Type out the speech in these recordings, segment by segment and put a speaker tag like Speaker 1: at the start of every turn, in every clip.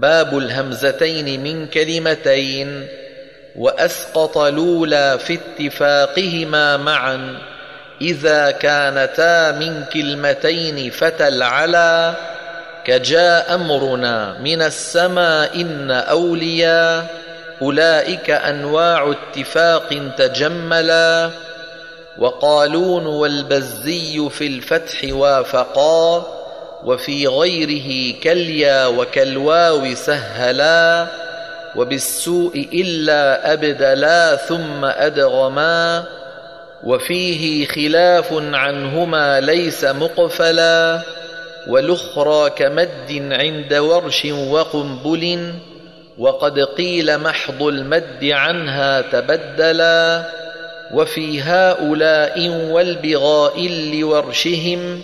Speaker 1: باب الهمزتين من كلمتين وأسقط الاولى في اتفاقهما معا إذا كانتا من كلمتين فتل على كجاء أمرنا من السماء إن أوليا أولئك أنواع اتفاق تجملا وقالون والبزي في الفتح وافقا وفي غيره كاليا وكالواو سهلا وبالسوء إلا أبدلا ثم أدغما وفيه خلاف عنهما ليس مقفلا والأخرى كمد عند ورش وقنبل وقد قيل محض المد عنها تبدلا وفي هؤلاء والبغاء لورشهم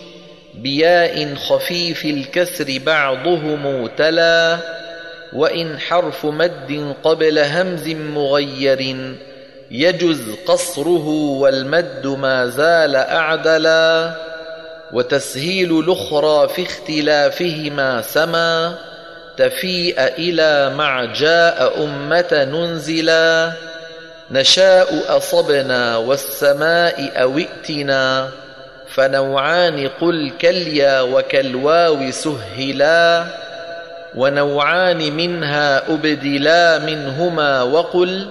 Speaker 1: بياء خفيف الكسر بعضهم تلا وإن حرف مد قبل همز مغير يجز قصره والمد ما زال أعدلا. وتسهيل الأخرى في اختلافهما سما تفيء إلى مع جاء أمة ننزلا. نشاء أصبنا والسماء أو ائتنا. فنوعان قل كاليا وكالواو سهلا ونوعان منها أبدلا منهما وقل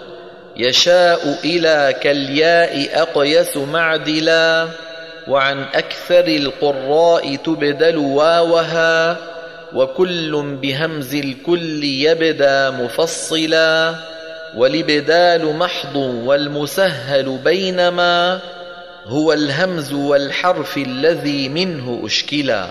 Speaker 1: يشاء إلى كالياء أقيس معدلا وعن أكثر القراء تبدل واوها وكل بهمز الكل يبدأ مفصلا والإبدال محض والمسهل بينما هو الهمز والحرف الذي منه أشكلا.